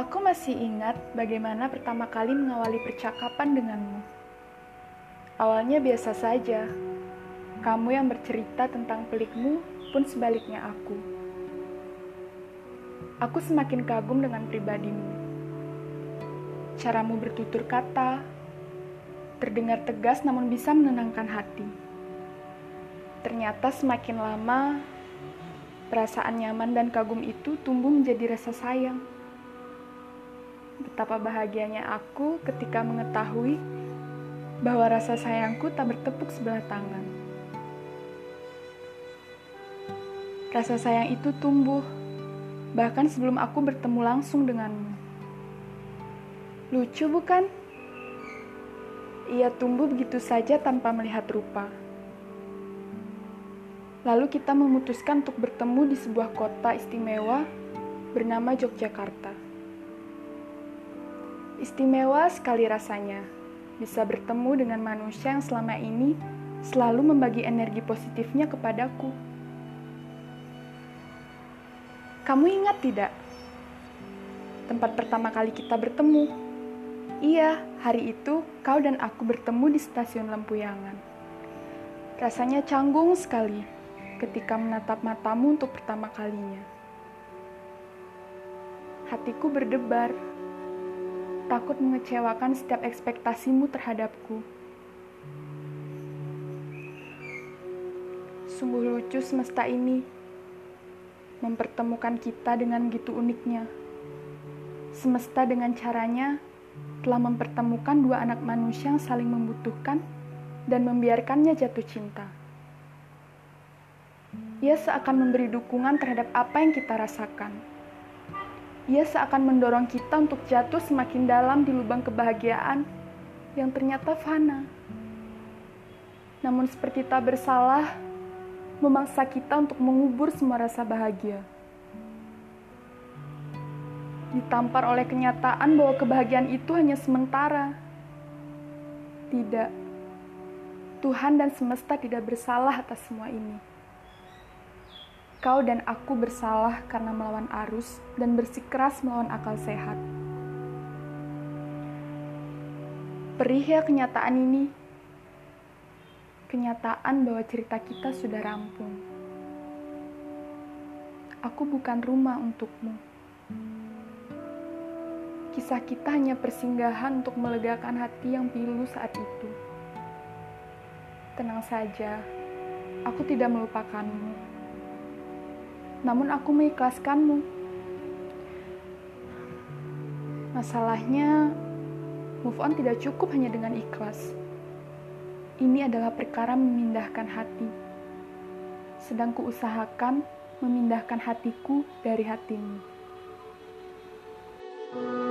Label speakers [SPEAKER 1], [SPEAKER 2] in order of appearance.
[SPEAKER 1] Aku masih ingat bagaimana pertama kali mengawali percakapan denganmu. Awalnya biasa saja. Kamu yang bercerita tentang pelikmu pun sebaliknya aku. Aku semakin kagum dengan pribadimu. Caramu bertutur kata, terdengar tegas namun bisa menenangkan hati. Ternyata semakin lama, perasaan nyaman dan kagum itu tumbuh menjadi rasa sayang. Betapa bahagianya aku ketika mengetahui bahwa rasa sayangku tak bertepuk sebelah tangan. Rasa sayang itu tumbuh bahkan sebelum aku bertemu langsung denganmu. Lucu bukan? Ia tumbuh begitu saja tanpa melihat rupa. Lalu kita memutuskan untuk bertemu di sebuah kota istimewa bernama Yogyakarta. Istimewa sekali rasanya bisa bertemu dengan manusia yang selama ini selalu membagi energi positifnya kepadaku. Kamu ingat tidak? Tempat pertama kali kita bertemu. Iya, hari itu kau dan aku bertemu di stasiun Lempuyangan. Rasanya canggung sekali ketika menatap matamu untuk pertama kalinya. Hatiku berdebar takut mengecewakan setiap ekspektasimu terhadapku. Sungguh lucu semesta ini mempertemukan kita dengan begitu uniknya. Semesta dengan caranya telah mempertemukan dua anak manusia yang saling membutuhkan dan membiarkannya jatuh cinta. Ia seakan memberi dukungan terhadap apa yang kita rasakan ia seakan mendorong kita untuk jatuh semakin dalam di lubang kebahagiaan yang ternyata fana. Namun seperti tak bersalah, memaksa kita untuk mengubur semua rasa bahagia. Ditampar oleh kenyataan bahwa kebahagiaan itu hanya sementara. Tidak, Tuhan dan semesta tidak bersalah atas semua ini. Kau dan aku bersalah karena melawan arus dan bersikeras melawan akal sehat. Perih ya kenyataan ini. Kenyataan bahwa cerita kita sudah rampung. Aku bukan rumah untukmu. Kisah kita hanya persinggahan untuk melegakan hati yang pilu saat itu. Tenang saja, aku tidak melupakanmu namun aku mengikhlaskanmu. Masalahnya, move on tidak cukup hanya dengan ikhlas. Ini adalah perkara memindahkan hati. Sedang kuusahakan memindahkan hatiku dari hatimu. thank you